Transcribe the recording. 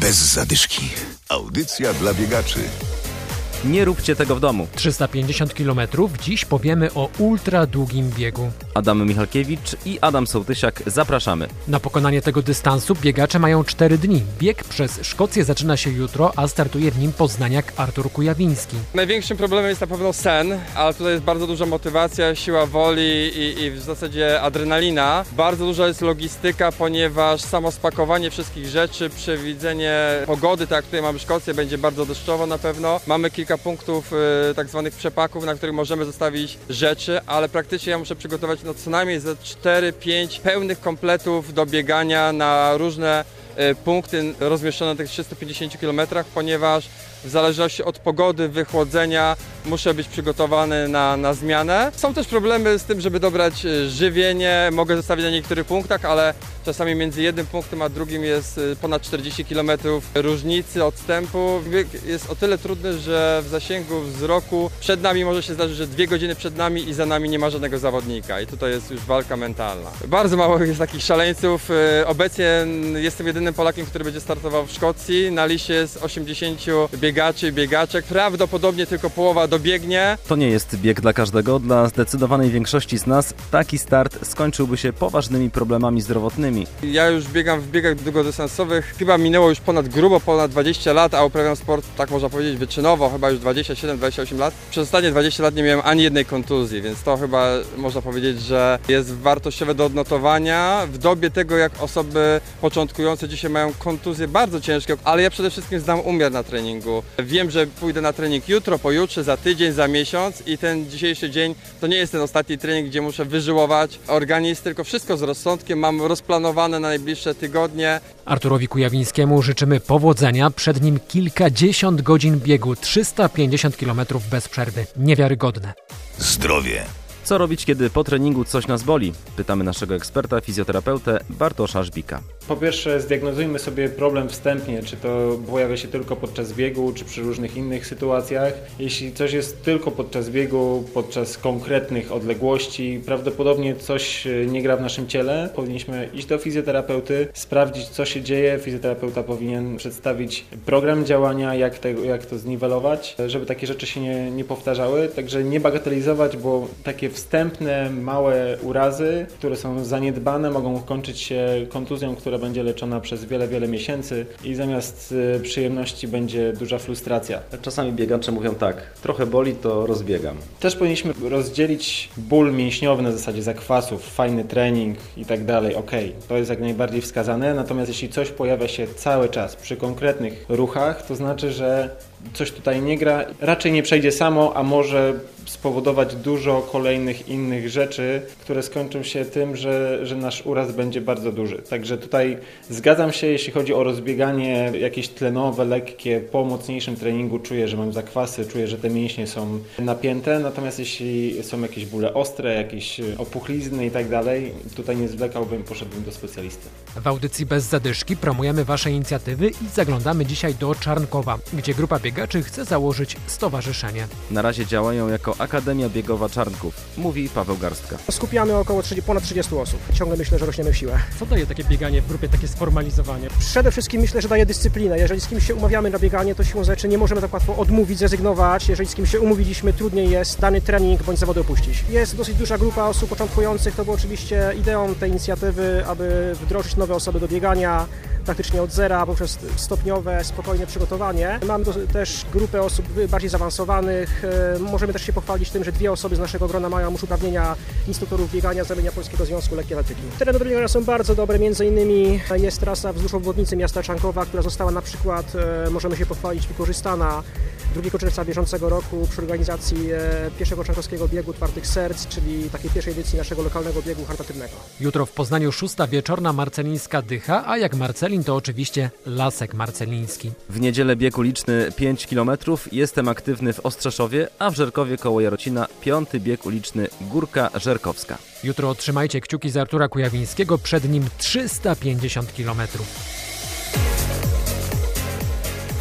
Bez zadyszki. Audycja dla biegaczy. Nie róbcie tego w domu. 350 km. Dziś powiemy o ultra długim biegu. Adam Michalkiewicz i Adam Sołtysiak zapraszamy. Na pokonanie tego dystansu biegacze mają 4 dni. Bieg przez Szkocję zaczyna się jutro, a startuje w nim poznaniak Artur Kujawiński. Największym problemem jest na pewno sen, ale tutaj jest bardzo duża motywacja, siła woli i, i w zasadzie adrenalina. Bardzo duża jest logistyka, ponieważ samo spakowanie wszystkich rzeczy, przewidzenie pogody, tak jak tutaj mamy Szkocję, będzie bardzo deszczowo na pewno. Mamy kilka punktów y, tak zwanych przepaków, na których możemy zostawić rzeczy, ale praktycznie ja muszę przygotować no, co najmniej ze 4-5 pełnych kompletów do biegania na różne y, punkty rozmieszczone na tych 350 km, ponieważ w zależności od pogody, wychłodzenia muszę być przygotowany na, na zmianę. Są też problemy z tym, żeby dobrać y, żywienie. Mogę zostawić na niektórych punktach, ale czasami między jednym punktem a drugim jest y, ponad 40 km różnicy odstępu. Bieg jest o tyle trudny, że w zasięgu wzroku przed nami może się zdarzyć, że dwie godziny przed nami i za nami nie ma żadnego zawodnika i tutaj jest już walka mentalna. Bardzo mało jest takich szaleńców. Y, Obecnie jestem jedynym Polakiem, który będzie startował w Szkocji. Na liście jest 80 biegaczy biegaczek. Prawdopodobnie tylko połowa dobiegnie. To nie jest bieg dla każdego. Dla zdecydowanej większości z nas taki start skończyłby się poważnymi problemami zdrowotnymi. Ja już biegam w biegach długodystansowych. Chyba minęło już ponad grubo, ponad 20 lat, a uprawiam sport, tak można powiedzieć, wyczynowo, chyba już 27-28 lat. Przez ostatnie 20 lat nie miałem ani jednej kontuzji, więc to chyba można powiedzieć, że jest wartościowe do odnotowania. W dobie tego, jak osoby początkujące dzisiaj mają kontuzje bardzo ciężkie, ale ja przede wszystkim znam umiar na treningu. Wiem, że pójdę na trening jutro, pojutrze, za tydzień, za miesiąc i ten dzisiejszy dzień to nie jest ten ostatni trening, gdzie muszę wyżyłować organizm, tylko wszystko z rozsądkiem, mam rozplanowane na najbliższe tygodnie. Arturowi Kujawińskiemu życzymy powodzenia. Przed nim kilkadziesiąt godzin biegu, 350 km bez przerwy. Niewiarygodne. Zdrowie. Co robić, kiedy po treningu coś nas boli? Pytamy naszego eksperta, fizjoterapeutę Bartosza Żbika. Po pierwsze, zdiagnozujmy sobie problem wstępnie, czy to pojawia się tylko podczas biegu, czy przy różnych innych sytuacjach. Jeśli coś jest tylko podczas biegu, podczas konkretnych odległości, prawdopodobnie coś nie gra w naszym ciele. Powinniśmy iść do fizjoterapeuty, sprawdzić, co się dzieje. Fizjoterapeuta powinien przedstawić program działania, jak, jak to zniwelować, żeby takie rzeczy się nie, nie powtarzały. Także nie bagatelizować, bo takie wstępne, małe urazy, które są zaniedbane, mogą kończyć się kontuzją, która będzie leczona przez wiele, wiele miesięcy i zamiast y, przyjemności będzie duża frustracja. Czasami biegacze mówią tak, trochę boli, to rozbiegam. Też powinniśmy rozdzielić ból mięśniowy na zasadzie zakwasów, fajny trening i tak dalej. Ok, to jest jak najbardziej wskazane, natomiast jeśli coś pojawia się cały czas przy konkretnych ruchach, to znaczy, że coś tutaj nie gra, raczej nie przejdzie samo, a może spowodować dużo kolejnych innych rzeczy, które skończą się tym, że, że nasz uraz będzie bardzo duży. Także tutaj zgadzam się, jeśli chodzi o rozbieganie jakieś tlenowe, lekkie, po mocniejszym treningu czuję, że mam zakwasy, czuję, że te mięśnie są napięte, natomiast jeśli są jakieś bóle ostre, jakieś opuchlizny i tak dalej, tutaj nie zwlekałbym, poszedłbym do specjalisty. W audycji bez zadyszki promujemy Wasze inicjatywy i zaglądamy dzisiaj do Czarnkowa, gdzie grupa biegaczy chce założyć stowarzyszenie. Na razie działają jako Akademia Biegowa Czarnków, mówi Paweł Garstka. Skupiamy około 30, ponad 30 osób. Ciągle myślę, że rośniemy w siłę. Co daje takie bieganie w grupie, takie sformalizowanie? Przede wszystkim myślę, że daje dyscyplinę. Jeżeli z kimś się umawiamy na bieganie, to siłą rzeczy nie możemy tak łatwo odmówić, zrezygnować. Jeżeli z kimś się umówiliśmy, trudniej jest dany trening bądź zawody opuścić. Jest dosyć duża grupa osób początkujących. To było oczywiście ideą tej inicjatywy, aby wdrożyć nowe osoby do biegania praktycznie od zera poprzez stopniowe, spokojne przygotowanie. Mamy też grupę osób bardziej zaawansowanych. Możemy też się pochwalić tym, że dwie osoby z naszego grona mają już uprawnienia instruktorów biegania z ramienia Polskiego Związku Lekkiej Atletyki. Tereny do biegania są bardzo dobre, między innymi jest trasa wzdłuż obwodnicy miasta Czankowa, która została na przykład, możemy się pochwalić, wykorzystana 2 czerwca bieżącego roku przy organizacji pierwszego członkowskiego biegu Twardych Serc, czyli takiej pierwszej edycji naszego lokalnego biegu charytatywnego. Jutro w Poznaniu szósta wieczorna marcelińska dycha, a jak Marcelin to oczywiście Lasek Marceliński. W niedzielę bieg uliczny 5 km, jestem aktywny w Ostrzeszowie, a w Żerkowie koło Jarocina piąty bieg uliczny Górka Żerkowska. Jutro trzymajcie kciuki za Artura Kujawińskiego, przed nim 350 km.